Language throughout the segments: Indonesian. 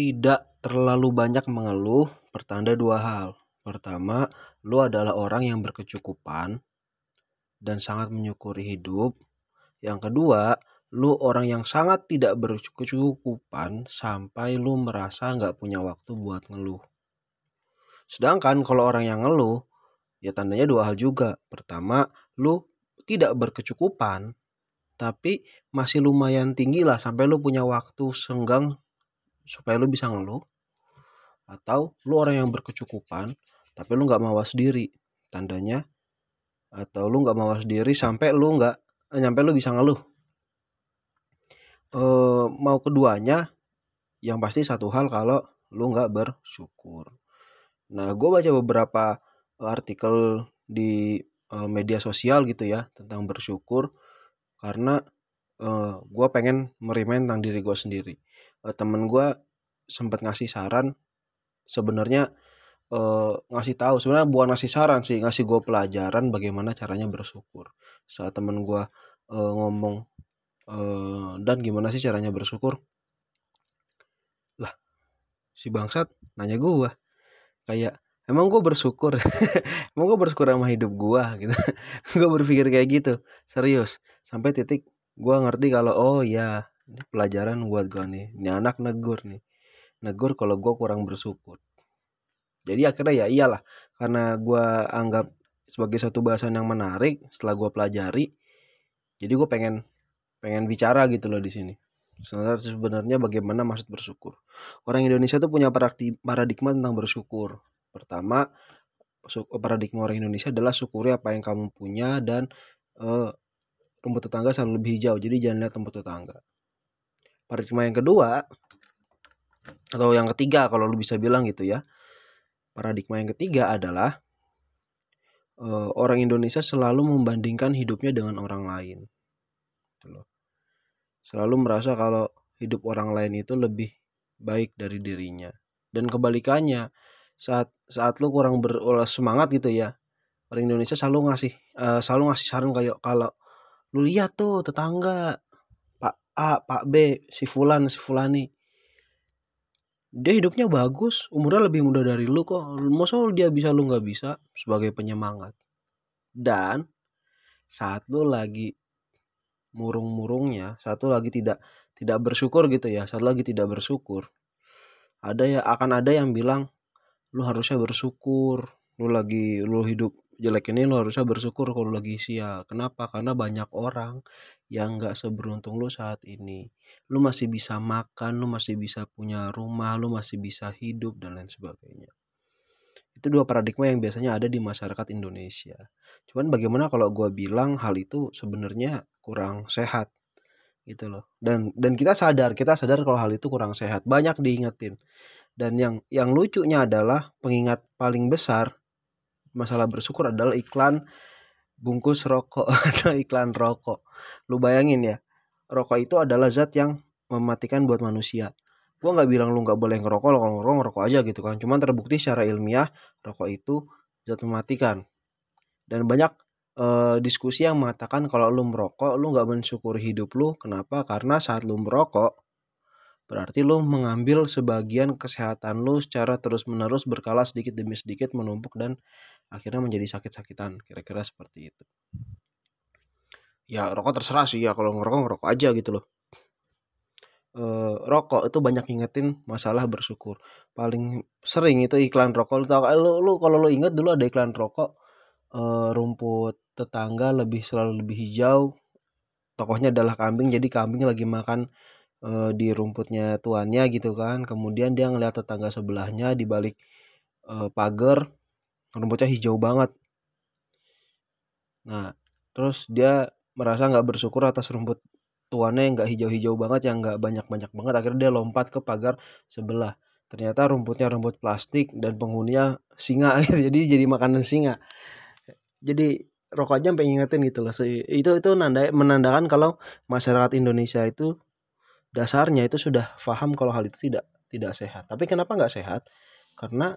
tidak terlalu banyak mengeluh pertanda dua hal. Pertama, lu adalah orang yang berkecukupan dan sangat menyukuri hidup. Yang kedua, lu orang yang sangat tidak berkecukupan sampai lu merasa nggak punya waktu buat ngeluh. Sedangkan kalau orang yang ngeluh, ya tandanya dua hal juga. Pertama, lu tidak berkecukupan, tapi masih lumayan tinggi lah sampai lu punya waktu senggang supaya lu bisa ngeluh. Atau lu orang yang berkecukupan, tapi lu nggak mawas diri. Tandanya, atau lu nggak mawas diri sampai lu nggak nyampe lu bisa ngeluh. E, mau keduanya, yang pasti satu hal kalau lu nggak bersyukur. Nah, gue baca beberapa artikel di uh, media sosial gitu ya tentang bersyukur karena uh, gue pengen merimain tentang diri gue sendiri. Uh, temen gue sempat ngasih saran. Sebenarnya uh, ngasih tahu sebenarnya bukan ngasih saran sih ngasih gue pelajaran bagaimana caranya bersyukur. Saat temen gue uh, ngomong uh, dan gimana sih caranya bersyukur? Lah si bangsat nanya gue kayak emang gue bersyukur? Emang gue bersyukur sama hidup gue gitu. Gue berpikir kayak gitu. Serius sampai titik gue ngerti kalau oh ya ini pelajaran buat gue nih. Ini anak negur nih. Negur kalau gue kurang bersyukur. Jadi akhirnya ya iyalah karena gue anggap sebagai satu bahasan yang menarik setelah gue pelajari jadi gue pengen pengen bicara gitu loh di sini. Sebenarnya bagaimana maksud bersyukur? Orang Indonesia tuh punya paradigma tentang bersyukur. Pertama, paradigma orang Indonesia adalah syukuri apa yang kamu punya dan uh, rumput tetangga selalu lebih hijau. Jadi jangan lihat rumput tetangga. Paradigma yang kedua atau yang ketiga kalau lu bisa bilang gitu ya. Paradigma yang ketiga adalah uh, orang Indonesia selalu membandingkan hidupnya dengan orang lain. Gitu selalu merasa kalau hidup orang lain itu lebih baik dari dirinya. Dan kebalikannya, saat saat lu kurang semangat gitu ya orang Indonesia selalu ngasih uh, selalu ngasih saran kayak kalau lu lihat tuh tetangga A Pak B si Fulan si Fulani. Dia hidupnya bagus umurnya lebih muda dari lu kok. Masa dia bisa lu nggak bisa? Sebagai penyemangat. Dan saat lu lagi murung-murungnya satu lagi tidak tidak bersyukur gitu ya satu lagi tidak bersyukur ada ya akan ada yang bilang lu harusnya bersyukur. Lu lagi lu hidup jelek ini lu harusnya bersyukur kalau lagi sial kenapa? Karena banyak orang yang nggak seberuntung lu saat ini. Lu masih bisa makan lu masih bisa punya rumah lu masih bisa hidup dan lain sebagainya. Itu dua paradigma yang biasanya ada di masyarakat Indonesia. Cuman bagaimana kalau gue bilang hal itu sebenarnya kurang sehat gitu loh. Dan dan kita sadar kita sadar kalau hal itu kurang sehat. Banyak diingetin. Dan yang yang lucunya adalah pengingat paling besar masalah bersyukur adalah iklan bungkus rokok atau iklan rokok. Lu bayangin ya, rokok itu adalah zat yang mematikan buat manusia. Gua nggak bilang lu nggak boleh ngerokok, kalau ngerokok ngerokok aja gitu kan. Cuman terbukti secara ilmiah rokok itu zat mematikan. Dan banyak uh, diskusi yang mengatakan kalau lu merokok, lu nggak mensyukuri hidup lu. Kenapa? Karena saat lu merokok, Berarti lo mengambil sebagian kesehatan lo secara terus-menerus berkala sedikit demi sedikit menumpuk dan akhirnya menjadi sakit-sakitan. Kira-kira seperti itu. Ya rokok terserah sih ya kalau ngerokok ngerokok aja gitu loh. E, rokok itu banyak ingetin masalah bersyukur. Paling sering itu iklan rokok. Lu tau lu, lu kalau lu inget dulu ada iklan rokok e, rumput tetangga lebih selalu lebih hijau. Tokohnya adalah kambing jadi kambing lagi makan uh, di rumputnya tuannya gitu kan. Kemudian dia ngeliat tetangga sebelahnya di balik uh, pagar rumputnya hijau banget. Nah terus dia merasa nggak bersyukur atas rumput tuannya yang nggak hijau-hijau banget yang nggak banyak-banyak banget. Akhirnya dia lompat ke pagar sebelah. Ternyata rumputnya rumput plastik dan penghuninya singa gitu jadi jadi makanan singa. Jadi rokoknya sampai ngingetin gitu loh itu itu nanda menandakan kalau masyarakat Indonesia itu dasarnya itu sudah paham kalau hal itu tidak tidak sehat. Tapi kenapa nggak sehat? Karena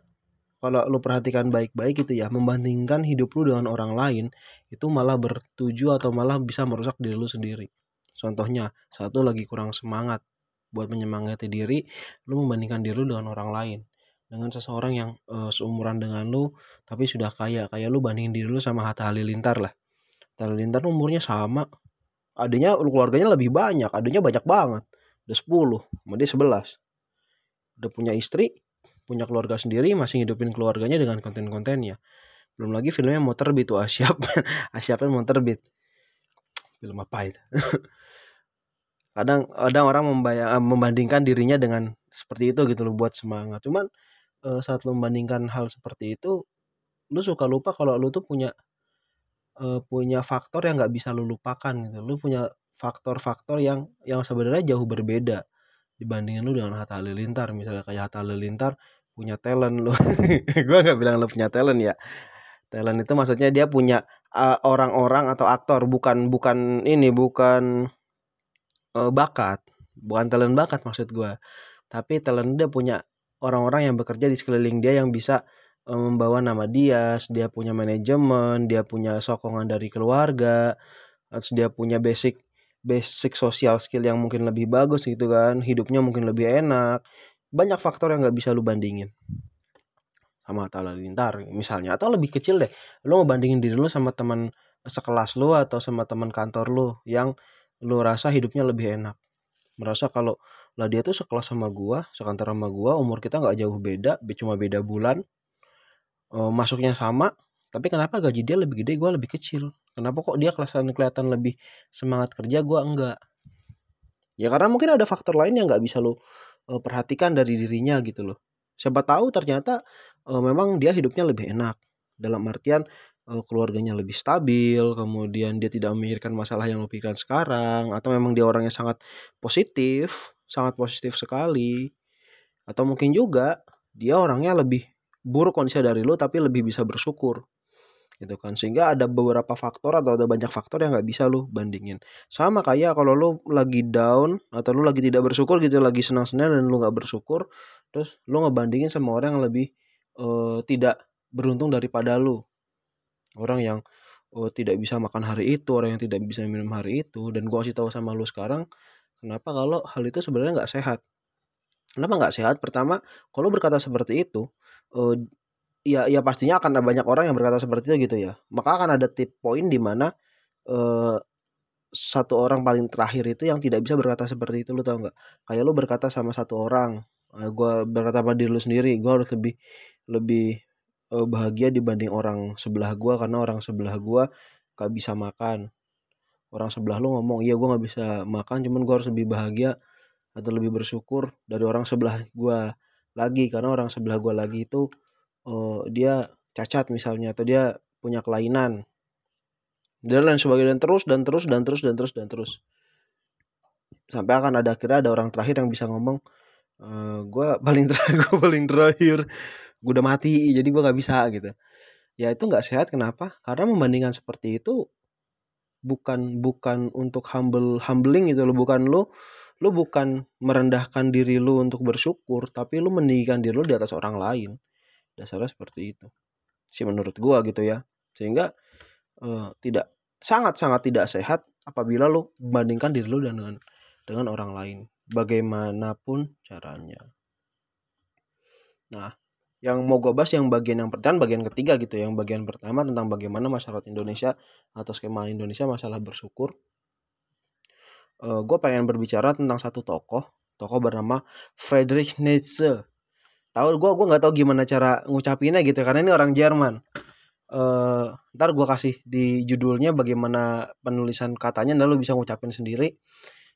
kalau lu perhatikan baik-baik gitu ya, membandingkan hidup lu dengan orang lain itu malah bertuju atau malah bisa merusak diri lu sendiri. Contohnya, satu lagi kurang semangat buat menyemangati diri lu membandingkan diri lu dengan orang lain dengan seseorang yang uh, seumuran dengan lu tapi sudah kaya kayak lu bandingin diri lu sama Hatta Halilintar lah Hatta Halilintar umurnya sama adanya keluarganya lebih banyak adanya banyak banget udah 10 sama dia 11 udah punya istri punya keluarga sendiri masih hidupin keluarganya dengan konten-kontennya. Belum lagi filmnya mau terbit tuh Asyap Asyapnya mau terbit. Film apa itu? Kadang kadang orang membayang, eh, membandingkan dirinya dengan seperti itu gitu loh buat semangat. Cuman uh, saat lu membandingkan hal seperti itu lu suka lupa kalau lu tuh punya uh, punya faktor yang nggak bisa lu lupakan gitu. Lu punya faktor-faktor yang yang sebenarnya jauh berbeda dibandingin lu dengan Hatta Halilintar. Misalnya kayak Hatta Halilintar punya talent lu. Gue nggak bilang lu punya talent ya. Talent itu maksudnya dia punya orang-orang uh, atau aktor bukan bukan ini bukan uh, bakat. Bukan talent bakat maksud gue tapi talent dia punya orang-orang yang bekerja di sekeliling dia yang bisa uh, membawa nama dia dia punya manajemen dia punya sokongan dari keluarga terus dia punya basic basic social skill yang mungkin lebih bagus gitu kan hidupnya mungkin lebih enak banyak faktor yang nggak bisa lu bandingin sama Lintar misalnya atau lebih kecil deh lu mau bandingin diri lu sama teman sekelas lu atau sama teman kantor lu yang lu rasa hidupnya lebih enak. Merasa kalau lah dia tuh sekelas sama gua sekantor sama gua umur kita nggak jauh beda cuma beda bulan e, masuknya sama tapi kenapa gaji dia lebih gede gua lebih kecil? Kenapa kok dia kelihatan kelihatan lebih semangat kerja gua enggak? Ya karena mungkin ada faktor lain yang nggak bisa lu e, perhatikan dari dirinya gitu loh. Siapa tahu ternyata e, memang dia hidupnya lebih enak. Dalam artian uh, keluarganya lebih stabil, kemudian dia tidak memikirkan masalah yang lo pikirkan sekarang, atau memang dia orangnya sangat positif, sangat positif sekali, atau mungkin juga dia orangnya lebih buruk kondisi dari lo tapi lebih bisa bersyukur gitu kan. Sehingga ada beberapa faktor atau ada banyak faktor yang nggak bisa lo bandingin. Sama kayak kalau lo lagi down atau lo lagi tidak bersyukur gitu lagi senang-senang dan lo nggak bersyukur terus lo ngebandingin sama orang yang lebih uh, tidak beruntung daripada lo orang yang oh, tidak bisa makan hari itu orang yang tidak bisa minum hari itu dan gua kasih tahu sama lu sekarang kenapa kalau hal itu sebenarnya nggak sehat? Kenapa nggak sehat? Pertama kalau berkata seperti itu uh, ya ya pastinya akan ada banyak orang yang berkata seperti itu gitu ya. Maka akan ada tip poin di mana uh, satu orang paling terakhir itu yang tidak bisa berkata seperti itu lu tau nggak? Kayak lu berkata sama satu orang uh, gue berkata sama diri lu sendiri gue harus lebih lebih uh, bahagia dibanding orang sebelah gua karena orang sebelah gua gak bisa makan. Orang sebelah lu ngomong iya gua gak bisa makan cuman gua harus lebih bahagia atau lebih bersyukur dari orang sebelah gua lagi. Karena orang sebelah gua lagi itu uh, dia cacat misalnya atau dia punya kelainan. Dan lain sebagainya dan terus dan terus dan terus dan terus dan terus. Sampai akan ada akhirnya ada orang terakhir yang bisa ngomong uh, gue paling terakhir gue paling terakhir gue udah mati jadi gue nggak bisa gitu. Ya itu nggak sehat kenapa? Karena membandingkan seperti itu bukan bukan untuk humble humbling gitu lo bukan lo lo bukan merendahkan diri lo untuk bersyukur tapi lo meninggikan diri lo di atas orang lain dasarnya seperti itu. Sih menurut gue gitu ya. Sehingga uh, tidak sangat sangat tidak sehat apabila lo membandingkan diri lo dengan dengan orang lain. Bagaimanapun caranya. Nah yang mau gue bahas yang bagian yang pertama bagian ketiga gitu yang bagian pertama tentang bagaimana masyarakat Indonesia atau skema Indonesia masalah bersyukur. Uh, eh, gue pengen berbicara tentang satu tokoh tokoh bernama Friedrich Nietzsche tahu gue gue nggak tahu gimana cara ngucapinnya gitu karena ini orang Jerman uh, ntar gue kasih di judulnya bagaimana penulisan katanya dan lu bisa ngucapin sendiri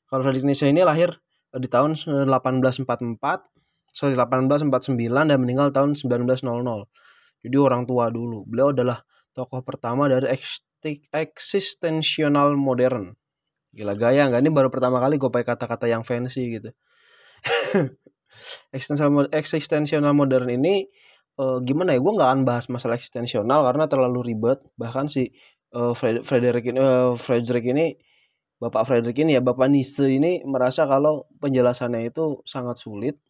kalau Friedrich Nietzsche ini lahir di tahun 1844 sorry 1849 dan meninggal tahun 1900. Jadi orang tua dulu. Beliau adalah tokoh pertama dari eksistensional modern. Gila gaya nggak? Ini baru pertama kali gue pakai kata-kata yang fancy gitu. eksistensional modern ini uh, gimana ya? Gue nggak akan bahas masalah eksistensional karena terlalu ribet. Bahkan si uh, Frederick ini, uh, Frederick ini Bapak Frederick ini ya Bapak Nietzsche ini merasa kalau penjelasannya itu sangat sulit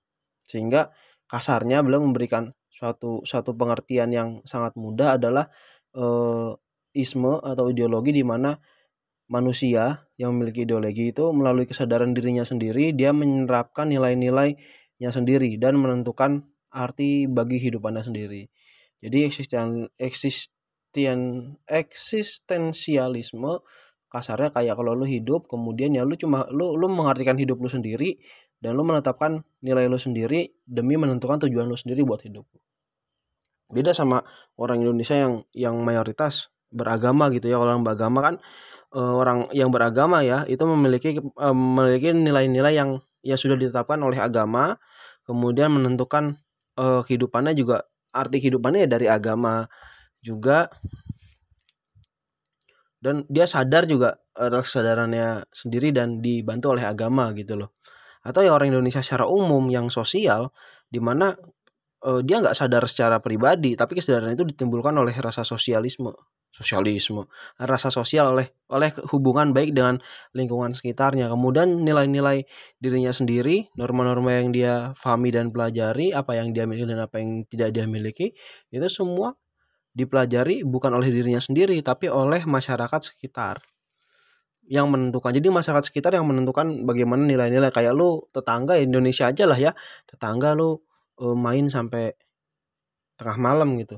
sehingga kasarnya beliau memberikan suatu suatu pengertian yang sangat mudah adalah uh, isme atau ideologi di mana manusia yang memiliki ideologi itu melalui kesadaran dirinya sendiri dia menerapkan nilai-nilainya sendiri dan menentukan arti bagi hidupannya sendiri. Jadi eksisten eksisten eksistensialisme kasarnya kayak kalau lu hidup kemudian ya lu cuma lu lu mengartikan hidup lu sendiri dan lu menetapkan nilai lu sendiri demi menentukan tujuan lu sendiri buat hidup. Beda sama orang Indonesia yang yang mayoritas beragama gitu ya. Kalau orang beragama kan uh, orang yang beragama ya itu memiliki uh, memiliki nilai-nilai yang ya sudah ditetapkan oleh agama kemudian menentukan uh, kehidupannya juga arti kehidupannya ya dari agama juga. Dan dia sadar juga adalah kesadarannya sendiri dan dibantu oleh agama gitu loh. Atau ya orang Indonesia secara umum yang sosial di mana uh, dia nggak sadar secara pribadi tapi kesadaran itu ditimbulkan oleh rasa sosialisme sosialisme rasa sosial oleh oleh hubungan baik dengan lingkungan sekitarnya. Kemudian nilai-nilai dirinya sendiri norma-norma yang dia pahami dan pelajari apa yang dia miliki dan apa yang tidak dia miliki itu semua dipelajari bukan oleh dirinya sendiri tapi oleh masyarakat sekitar yang menentukan. Jadi masyarakat sekitar yang menentukan bagaimana nilai-nilai. Kayak lu tetangga Indonesia aja lah ya. Tetangga lu uh, main sampai tengah malam gitu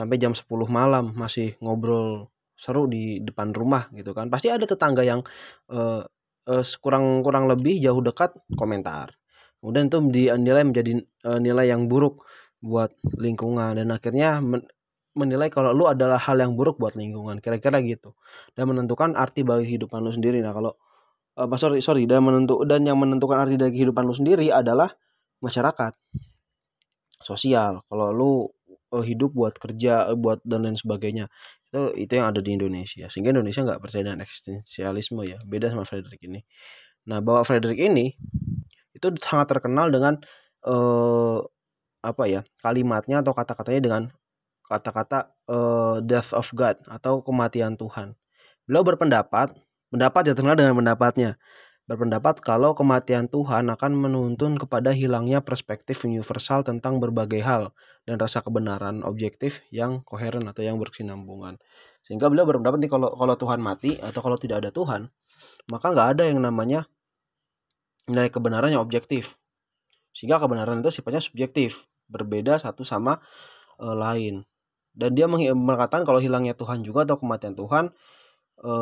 sampai jam 10 malam masih ngobrol seru di depan rumah gitu kan. Pasti ada tetangga yang uh, uh, kurang kurang lebih jauh dekat komentar. Kemudian itu dinilai menjadi uh, nilai yang buruk buat lingkungan dan akhirnya men menilai kalau lu adalah hal yang buruk buat lingkungan kira-kira gitu. Dan menentukan arti bagi kehidupan lu sendiri. Nah kalau uh, sorry sorry dan menentu dan yang menentukan arti dari kehidupan lu sendiri adalah masyarakat sosial. Kalau lu uh, hidup buat kerja uh, buat dan lain sebagainya. Itu itu yang ada di Indonesia. Sehingga Indonesia nggak percaya dengan eksistensialisme ya. Beda sama Frederick ini. Nah bahwa Frederick ini itu sangat terkenal dengan uh, apa ya kalimatnya atau kata-katanya dengan kata-kata uh, death of God atau kematian Tuhan. Beliau berpendapat pendapat ya terkenal dengan pendapatnya berpendapat kalau kematian Tuhan akan menuntun kepada hilangnya perspektif universal tentang berbagai hal dan rasa kebenaran objektif yang koheren atau yang berkesinambungan. Sehingga beliau berpendapat nih kalau kalau Tuhan mati atau kalau tidak ada Tuhan, maka nggak ada yang namanya nilai kebenaran yang objektif. Sehingga kebenaran itu sifatnya subjektif, berbeda satu sama e, lain. Dan dia mengatakan kalau hilangnya Tuhan juga atau kematian Tuhan e,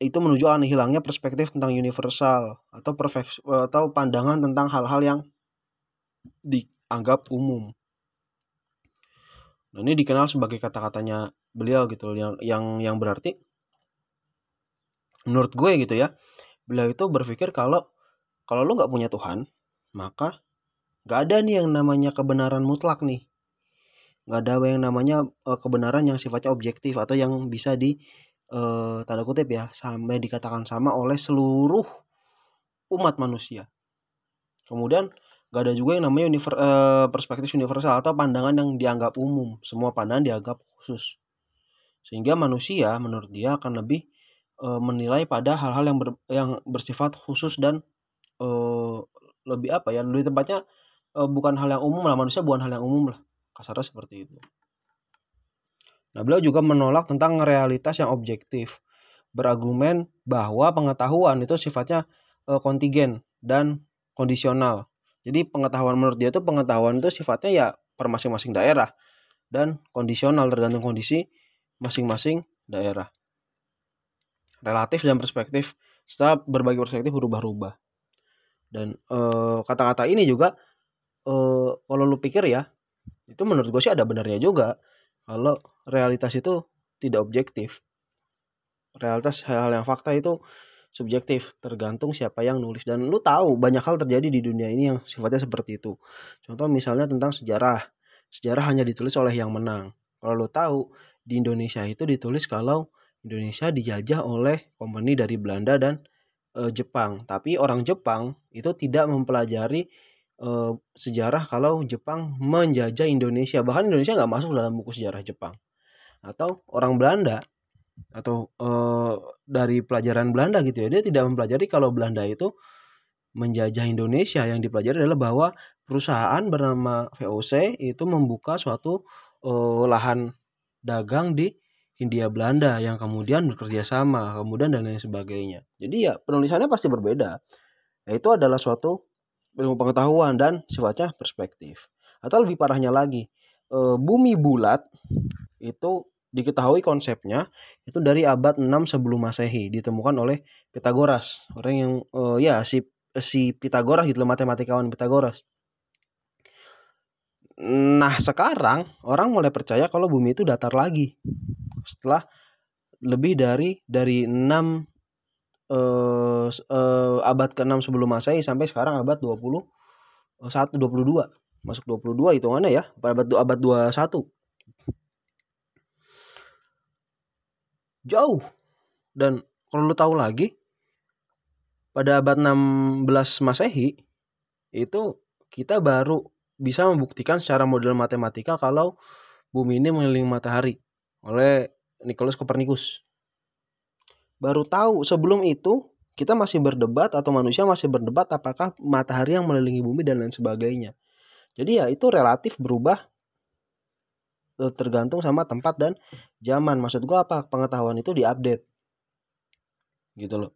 itu menunjukkan hilangnya perspektif tentang universal atau perfect, atau pandangan tentang hal-hal yang dianggap umum. Nah, ini dikenal sebagai kata-katanya beliau gitu yang yang yang berarti menurut gue gitu ya beliau itu berpikir kalau kalau lu nggak punya Tuhan maka nggak ada nih yang namanya kebenaran mutlak nih nggak ada yang namanya uh, kebenaran yang sifatnya objektif atau yang bisa di eh, tanda kutip ya sampai dikatakan sama oleh seluruh umat manusia. Kemudian gak ada juga yang namanya univer, eh, perspektif universal atau pandangan yang dianggap umum. Semua pandangan dianggap khusus. Sehingga manusia menurut dia akan lebih eh, menilai pada hal-hal yang ber, yang bersifat khusus dan eh, lebih apa ya? Lebih tepatnya eh, bukan hal yang umum lah manusia bukan hal yang umum lah. Kasarnya seperti itu. Nah, beliau juga menolak tentang realitas yang objektif, berargumen bahwa pengetahuan itu sifatnya e, kontingen dan kondisional. Jadi pengetahuan menurut dia itu pengetahuan itu sifatnya ya per masing-masing daerah dan kondisional tergantung kondisi masing-masing daerah. Relatif dan perspektif setelah berbagai perspektif berubah-ubah. Dan kata-kata ini juga e, kalau lu pikir ya itu menurut gue sih ada benarnya juga kalau realitas itu tidak objektif. Realitas hal-hal yang fakta itu subjektif, tergantung siapa yang nulis dan lu tahu banyak hal terjadi di dunia ini yang sifatnya seperti itu. Contoh misalnya tentang sejarah. Sejarah hanya ditulis oleh yang menang. Kalau lu tahu di Indonesia itu ditulis kalau Indonesia dijajah oleh company dari Belanda dan e, Jepang. Tapi orang Jepang itu tidak mempelajari uh, sejarah kalau Jepang menjajah Indonesia bahkan Indonesia nggak masuk dalam buku sejarah Jepang atau orang Belanda atau uh, dari pelajaran Belanda gitu ya dia tidak mempelajari kalau Belanda itu menjajah Indonesia yang dipelajari adalah bahwa perusahaan bernama VOC itu membuka suatu uh, lahan dagang di Hindia Belanda yang kemudian bekerja sama, kemudian dan lain sebagainya. Jadi ya penulisannya pasti berbeda. Itu adalah suatu ilmu pengetahuan dan sifatnya perspektif. Atau lebih parahnya lagi, e, bumi bulat itu diketahui konsepnya itu dari abad 6 sebelum Masehi ditemukan oleh Pitagoras. Orang yang e, ya si si Pitagoras gitu matematikawan Pitagoras. Nah, sekarang orang mulai percaya kalau bumi itu datar lagi setelah lebih dari dari 6 eh, eh, abad ke-6 sebelum Masehi sampai sekarang abad 20 1 22. Masuk 22 hitungannya ya, abad abad 21. Jauh. Dan kalau lu tahu lagi pada abad 16 Masehi itu kita baru bisa membuktikan secara model matematika kalau bumi ini mengelilingi matahari oleh Nicholas Copernicus. Baru tahu sebelum itu kita masih berdebat atau manusia masih berdebat apakah matahari yang mengelilingi bumi dan lain sebagainya. Jadi ya itu relatif berubah e, tergantung sama tempat dan zaman. Maksud gua apa? Pengetahuan itu diupdate. Gitu loh.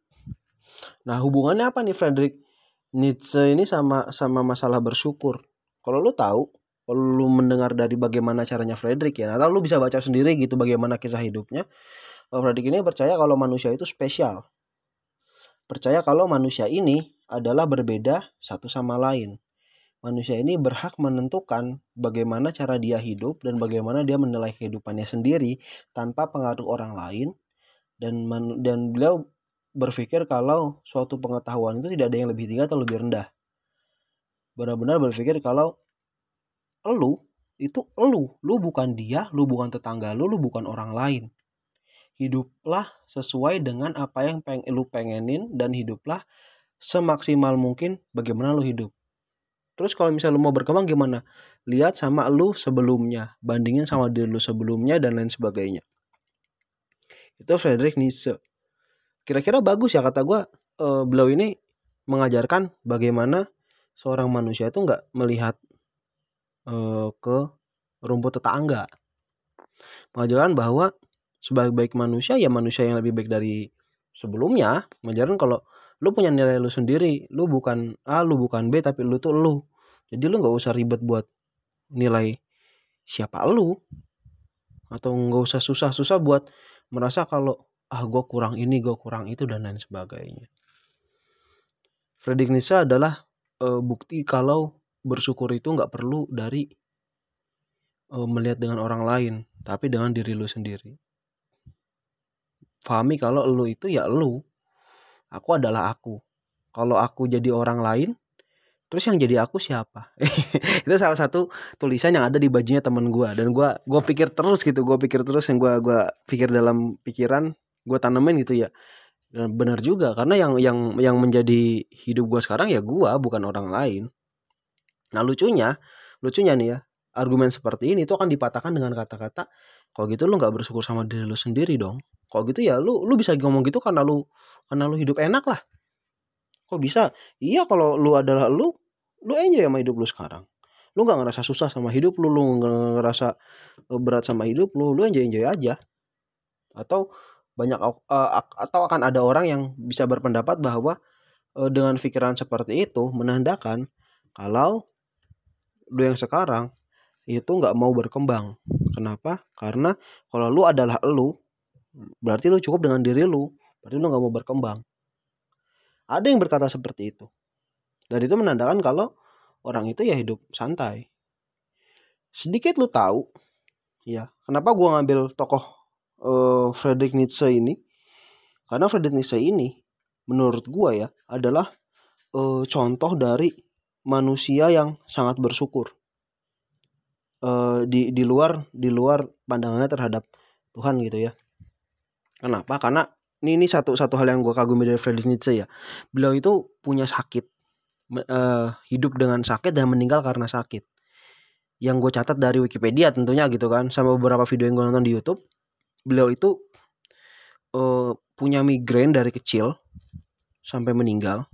Nah, hubungannya apa nih Frederick Nietzsche ini sama sama masalah bersyukur? Kalau lu tahu, kalau lu mendengar dari bagaimana caranya Frederick ya atau lu bisa baca sendiri gitu bagaimana kisah hidupnya Frederick ini percaya kalau manusia itu spesial. Percaya kalau manusia ini adalah berbeda satu sama lain. Manusia ini berhak menentukan bagaimana cara dia hidup dan bagaimana dia menilai kehidupannya sendiri tanpa pengaruh orang lain. Dan dan beliau berpikir kalau suatu pengetahuan itu tidak ada yang lebih tinggi atau lebih rendah. Benar-benar berpikir kalau lu itu lu. Lu bukan dia lu bukan tetangga lu lu bukan orang lain hiduplah sesuai dengan apa yang peng lu pengenin dan hiduplah semaksimal mungkin bagaimana lu hidup. Terus kalau misalnya lu mau berkembang gimana? Lihat sama lu sebelumnya bandingin sama diri lu sebelumnya dan lain sebagainya. Itu Friedrich Nietzsche. Kira-kira bagus ya kata gue uh, beliau ini mengajarkan bagaimana seorang manusia itu nggak melihat uh, ke rumput tetangga. Mengajarkan bahwa sebagai baik manusia ya manusia yang lebih baik dari sebelumnya. Mengajarkan kalau lu punya nilai lu sendiri, lu bukan A, lu bukan B tapi lu tuh lu. Jadi lu nggak usah ribet buat nilai siapa lu atau nggak usah susah-susah buat merasa kalau ah gue kurang ini gue kurang itu dan lain sebagainya. Friedrich Nietzsche adalah e, bukti kalau bersyukur itu nggak perlu dari uh, melihat dengan orang lain, tapi dengan diri lu sendiri. Fahami kalau lu itu ya lu. Aku adalah aku. Kalau aku jadi orang lain, terus yang jadi aku siapa? itu salah satu tulisan yang ada di bajunya temen gue dan gue gue pikir terus gitu, gue pikir terus yang gue gua pikir dalam pikiran, gue tanemin gitu ya. Dan benar juga karena yang yang yang menjadi hidup gue sekarang ya gue bukan orang lain Nah lucunya, lucunya nih ya, argumen seperti ini tuh akan dipatahkan dengan kata-kata kalau gitu lu nggak bersyukur sama diri lu sendiri dong. Kalau gitu ya lu lu bisa ngomong gitu karena lu karena lu hidup enak lah. Kok bisa? Iya kalau lu adalah lu, lu enjoy sama hidup lu sekarang. Lu nggak ngerasa susah sama hidup lu, lu nggak ngerasa eh, berat sama hidup lu, lu enjoy enjoy aja. Atau banyak uh, atau akan ada orang yang bisa berpendapat bahwa uh, dengan pikiran seperti itu menandakan kalau lu yang sekarang itu nggak mau berkembang. Kenapa? Karena kalau lu adalah lu, berarti lu cukup dengan diri lu. Berarti lu nggak mau berkembang. Ada yang berkata seperti itu. Dan itu menandakan kalau orang itu ya hidup santai. Sedikit lu tahu, ya kenapa gua ngambil tokoh uh, Friedrich Nietzsche ini? Karena Friedrich Nietzsche ini, menurut gua ya, adalah uh, contoh dari manusia yang sangat bersyukur uh, di di luar di luar pandangannya terhadap Tuhan gitu ya. Kenapa? Karena ini ini satu satu hal yang gue kagumi dari Friedrich Nietzsche ya. Beliau itu punya sakit, uh, hidup dengan sakit dan meninggal karena sakit. Yang gue catat dari Wikipedia tentunya gitu kan, sama beberapa video yang gue nonton di YouTube, beliau itu uh, punya migrain dari kecil sampai meninggal.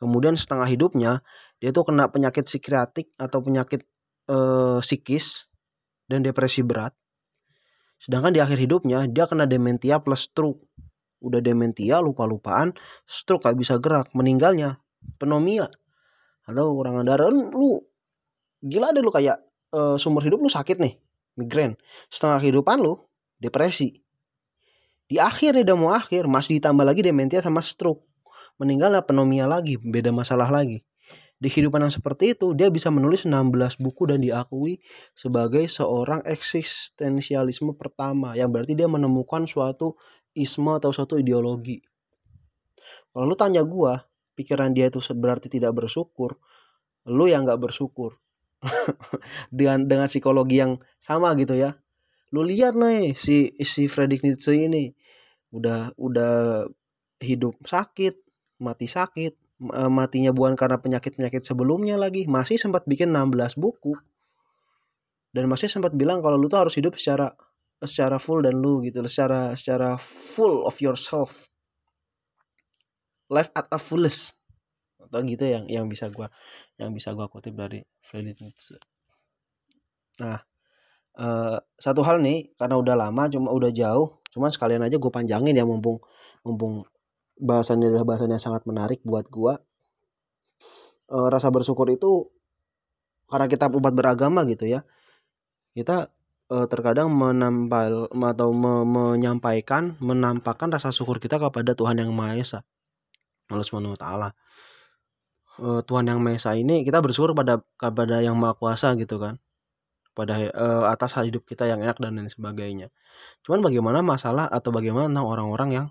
Kemudian setengah hidupnya dia tuh kena penyakit psikiatrik atau penyakit eh, psikis dan depresi berat. Sedangkan di akhir hidupnya dia kena dementia plus stroke. Udah dementia lupa-lupaan stroke gak bisa gerak meninggalnya. Penomia. Atau kurangan darah lu gila deh lu kayak uh, sumber hidup lu sakit nih migrain. Setengah kehidupan lu depresi. Di akhir udah mau akhir masih ditambah lagi dementia sama stroke. Meninggalnya penomia lagi beda masalah lagi di kehidupan yang seperti itu dia bisa menulis 16 buku dan diakui sebagai seorang eksistensialisme pertama yang berarti dia menemukan suatu isme atau suatu ideologi. Kalau lu tanya gua pikiran dia itu berarti tidak bersyukur lu yang nggak bersyukur. Dengan dengan psikologi yang sama gitu ya. Lu lihat nih si si Friedrich Nietzsche ini udah udah hidup sakit mati sakit matinya bukan karena penyakit-penyakit sebelumnya lagi masih sempat bikin 16 buku. Dan masih sempat bilang kalau lu tuh harus hidup secara secara full dan lu gitu secara secara full of yourself. Life at a fullest. Atau gitu yang yang bisa gua yang bisa gua kutip dari Friedrich Nietzsche. Nah uh, satu hal nih karena udah lama cuma udah jauh cuman sekalian aja gue panjangin ya mumpung mumpung bahasannya adalah bahasan yang sangat menarik buat gua. E, rasa bersyukur itu karena kita umat beragama gitu ya. Kita e, terkadang menampal atau me, menyampaikan menampakkan rasa syukur kita kepada Tuhan yang Maha Esa Allah Subhanahu wa taala. E, Tuhan yang Maha Esa ini kita bersyukur pada kepada yang Maha Kuasa gitu kan pada e, atas hidup kita yang enak dan lain sebagainya cuman bagaimana masalah atau bagaimana tentang orang-orang yang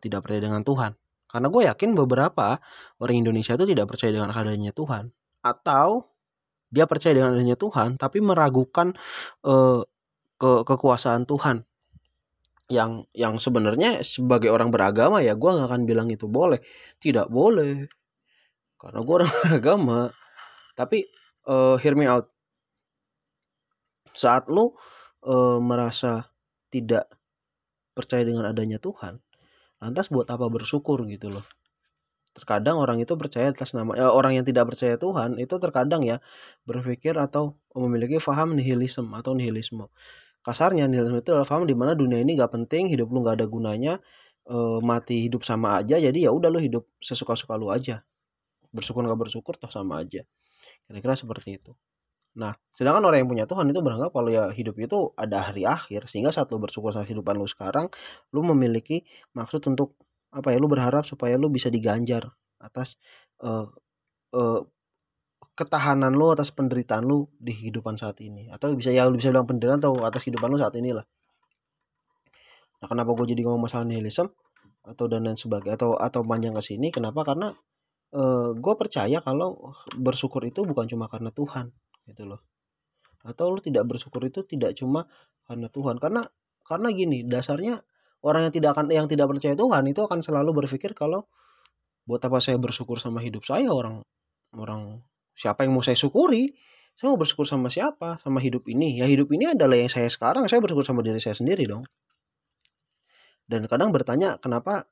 tidak percaya dengan Tuhan. Karena gue yakin beberapa orang Indonesia itu tidak percaya dengan adanya Tuhan. Atau dia percaya dengan adanya Tuhan tapi meragukan uh, ke kekuasaan Tuhan. Yang yang sebenarnya sebagai orang beragama ya gue nggak akan bilang itu boleh. Tidak boleh. Karena gue orang beragama. Tapi uh, hear me out. Saat lo uh, merasa tidak percaya dengan adanya Tuhan, lantas buat apa bersyukur gitu loh? Terkadang orang itu percaya atas nama ya, orang yang tidak percaya Tuhan itu terkadang ya berpikir atau memiliki faham nihilisme atau nihilisme. Kasarnya nihilisme itu adalah faham di mana dunia ini gak penting hidup lu gak ada gunanya e, mati hidup sama aja jadi ya udah lu hidup sesuka-suka lu aja. Bersyukur gak bersyukur toh sama aja. Kira-kira seperti itu Nah, sedangkan orang yang punya Tuhan itu beranggap kalau ya hidup itu ada hari akhir sehingga saat lu bersyukur sama kehidupan lu sekarang, lu memiliki maksud untuk apa ya? Lu berharap supaya lu bisa diganjar atas uh, uh, ketahanan lu atas penderitaan lu di kehidupan saat ini atau bisa ya lu bisa bilang penderitaan atau atas kehidupan lu saat ini lah. Nah, kenapa gue jadi ngomong masalah nihilisme atau dan lain sebagainya atau atau panjang ke sini? Kenapa? Karena uh, gue percaya kalau bersyukur itu bukan cuma karena Tuhan, gitu loh. Atau lu tidak bersyukur itu tidak cuma karena Tuhan. Karena karena gini dasarnya orang yang tidak akan yang tidak percaya Tuhan itu akan selalu berpikir kalau buat apa saya bersyukur sama hidup saya orang orang siapa yang mau saya syukuri? Saya mau bersyukur sama siapa? Sama hidup ini. Ya hidup ini adalah yang saya sekarang. Saya bersyukur sama diri saya sendiri dong. Dan kadang bertanya kenapa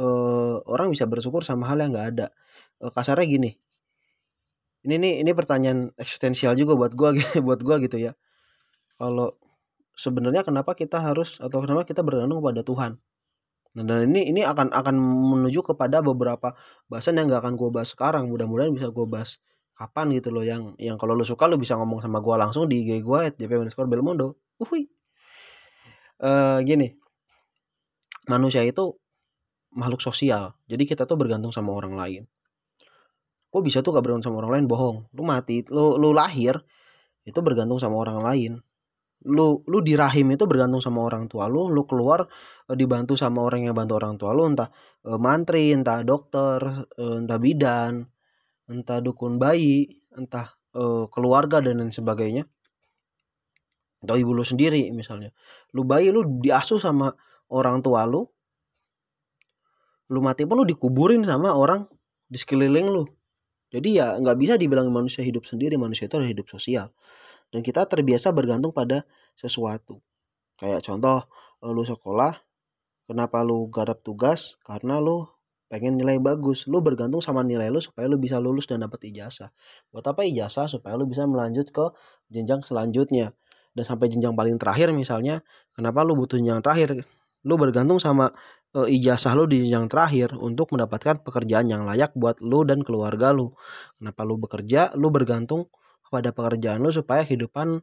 uh, orang bisa bersyukur sama hal yang nggak ada? Uh, kasarnya gini ini nih ini pertanyaan eksistensial juga buat gua buat gua gitu ya. Kalau sebenarnya kenapa kita harus atau kenapa kita bergantung pada Tuhan? Nah, dan ini ini akan akan menuju kepada beberapa bahasan yang gak akan gua bahas sekarang. Mudah-mudahan bisa gua bahas kapan gitu loh. Yang yang kalau lu suka lu bisa ngomong sama gua langsung di IG gua at underscore belmondo. Uhui uh, gini. Manusia itu makhluk sosial. Jadi kita tuh bergantung sama orang lain kok bisa tuh gak bergantung sama orang lain? Bohong. Lu mati lu lu lahir itu bergantung sama orang lain. Lu lu di rahim itu bergantung sama orang tua lu lu keluar e, dibantu sama orang yang bantu orang tua lu entah e, mantri entah dokter e, entah bidan entah dukun bayi entah keluarga dan lain sebagainya. Atau ibu lu sendiri misalnya. Lu bayi lu diasuh sama orang tua lu lu mati pun lu dikuburin sama orang di sekeliling lu jadi ya nggak bisa dibilang manusia hidup sendiri, manusia itu adalah hidup sosial. Dan kita terbiasa bergantung pada sesuatu. Kayak contoh, lu sekolah, kenapa lu garap tugas? Karena lu pengen nilai bagus. Lu bergantung sama nilai lu supaya lu bisa lulus dan dapat ijazah. Buat apa ijazah? Supaya lu bisa melanjut ke jenjang selanjutnya. dan sampai jenjang paling terakhir misalnya kenapa lu butuh jenjang terakhir lu bergantung sama uh, ijazah lu di jenjang terakhir untuk mendapatkan pekerjaan yang layak buat lu dan keluarga lu. Kenapa lu bekerja? Lu bergantung pada pekerjaan lu supaya kehidupan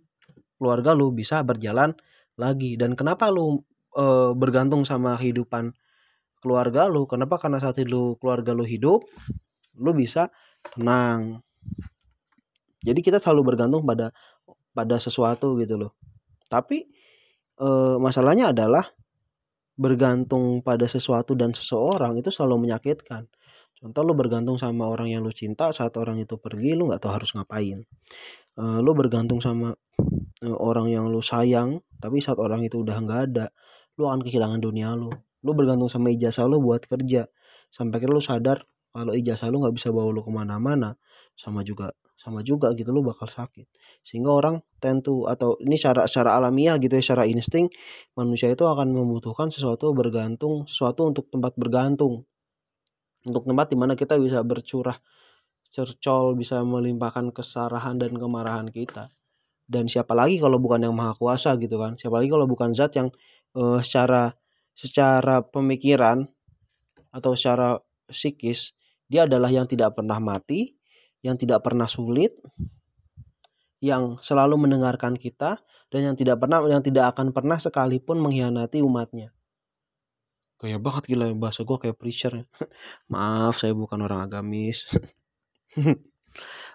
keluarga lu bisa berjalan lagi. Dan kenapa lu uh, bergantung sama kehidupan keluarga lu? Kenapa karena saat lu keluarga lu hidup lu bisa tenang? Jadi kita selalu bergantung pada pada sesuatu gitu loh. Tapi e, masalahnya adalah bergantung pada sesuatu dan seseorang itu selalu menyakitkan. Contoh lu bergantung sama orang yang lu cinta saat orang itu pergi lu nggak tahu harus ngapain. E, lu bergantung sama e, orang yang lu sayang tapi saat orang itu udah nggak ada lu akan kehilangan dunia lu. Lu bergantung sama ijazah lu buat kerja. Sampai akhirnya lu sadar kalau ijazah lu nggak bisa bawa lu ke mana-mana. Sama juga sama juga gitu lu bakal sakit. Sehingga orang tentu atau ini secara secara alamiah gitu ya secara insting manusia itu akan membutuhkan sesuatu bergantung sesuatu untuk tempat bergantung. Untuk tempat di mana kita bisa bercurah cercol bisa melimpahkan kesarahan dan kemarahan kita. Dan siapa lagi kalau bukan yang maha kuasa gitu kan? Siapa lagi kalau bukan zat yang uh, secara secara pemikiran atau secara psikis dia adalah yang tidak pernah mati yang tidak pernah sulit, yang selalu mendengarkan kita dan yang tidak pernah yang tidak akan pernah sekalipun mengkhianati umatnya. Kayak banget gila bahasa gue kayak preacher. Maaf saya bukan orang agamis.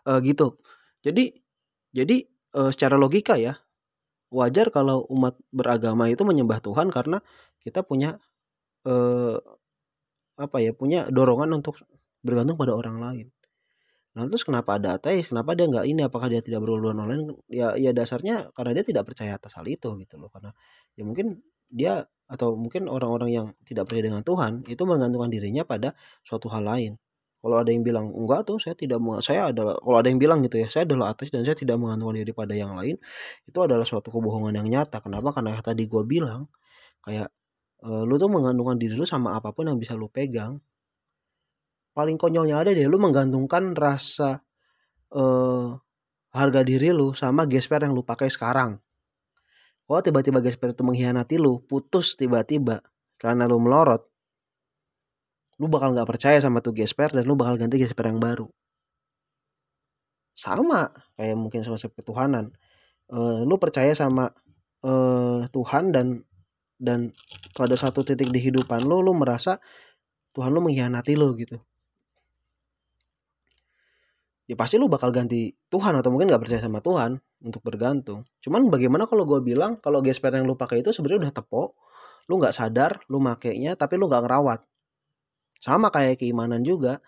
uh, gitu. Jadi jadi uh, secara logika ya wajar kalau umat beragama itu menyembah Tuhan karena kita punya uh, apa ya punya dorongan untuk bergantung pada orang lain. Nah terus kenapa ada ateis? Kenapa dia nggak ini? Apakah dia tidak berhubungan online? Ya, ya dasarnya karena dia tidak percaya atas hal itu gitu loh. Karena ya mungkin dia atau mungkin orang-orang yang tidak percaya dengan Tuhan itu menggantungkan dirinya pada suatu hal lain. Kalau ada yang bilang enggak tuh saya tidak saya adalah kalau ada yang bilang gitu ya saya adalah ateis dan saya tidak menggantungkan diri pada yang lain itu adalah suatu kebohongan yang nyata. Kenapa? Karena tadi gue bilang kayak e, lu tuh menggantungkan diri lu sama apa pun yang bisa lu pegang paling konyolnya ada deh lu menggantungkan rasa uh, harga diri lu sama gesper yang lu pakai sekarang. Kalau tiba-tiba gesper itu mengkhianati lu putus tiba-tiba karena lu melorot lu bakal nggak percaya sama tuh gesper dan lu bakal ganti gesper yang baru. Sama kayak mungkin konsep ketuhanan. Uh, lu percaya sama uh, Tuhan dan dan pada satu titik di hidupan lu lu merasa Tuhan lu mengkhianati lu gitu ya pasti lu bakal ganti Tuhan atau mungkin gak percaya sama Tuhan untuk bergantung. Cuman bagaimana kalau gue bilang kalau gesper yang lu pakai itu sebenarnya udah tepok, lu nggak sadar, lu makainya tapi lu nggak ngerawat. Sama kayak keimanan juga,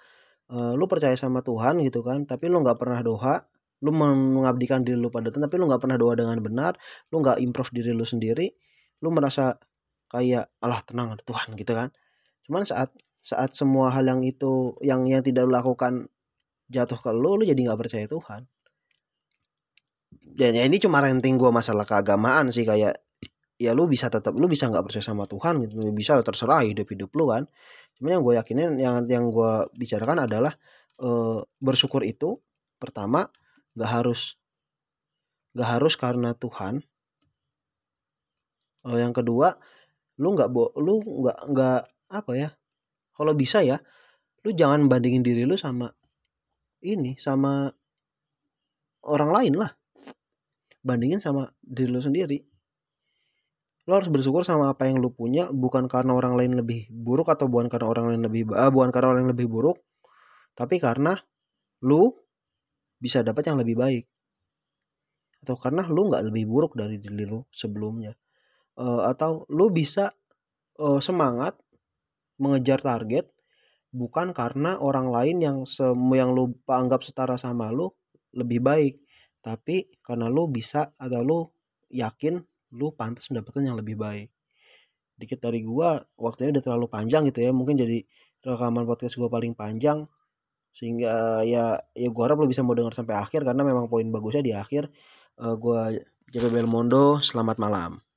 uh, lu percaya sama Tuhan gitu kan, tapi lu nggak pernah doa, lu mengabdikan diri lu pada Tuhan, tapi lu nggak pernah doa dengan benar, lu nggak improve diri lu sendiri, lu merasa kayak Allah tenang Tuhan gitu kan. Cuman saat saat semua hal yang itu yang yang tidak lu lakukan jatuh ke lu lu jadi nggak percaya Tuhan. Dan ya ini cuma renting gue masalah keagamaan sih kayak ya lu bisa tetap lu bisa nggak percaya sama Tuhan gitu lu bisa terserah hidup hidup lu kan. Cuma yang gue yakinin yang yang gue bicarakan adalah e, bersyukur itu pertama nggak harus nggak harus karena Tuhan. E, yang kedua lu nggak bo lu nggak nggak apa ya kalau bisa ya lu jangan bandingin diri lu sama ini sama orang lain lah. Bandingin sama diri lu sendiri. Lo harus bersyukur sama apa yang lu punya bukan karena orang lain lebih buruk atau bukan karena orang lain lebih ah, bukan karena orang lain lebih buruk tapi karena lu bisa dapat yang lebih baik. Atau karena lu nggak lebih buruk dari diri lu sebelumnya. Uh, atau lu bisa uh, semangat mengejar target bukan karena orang lain yang semua yang lu anggap setara sama lu lebih baik tapi karena lu bisa atau lu yakin lu pantas mendapatkan yang lebih baik. Dikit dari gua waktunya udah terlalu panjang gitu ya mungkin jadi rekaman podcast gua paling panjang sehingga ya ya gua harap lu bisa mau dengar sampai akhir karena memang poin bagusnya di akhir. Uh, gua JP Belmondo selamat malam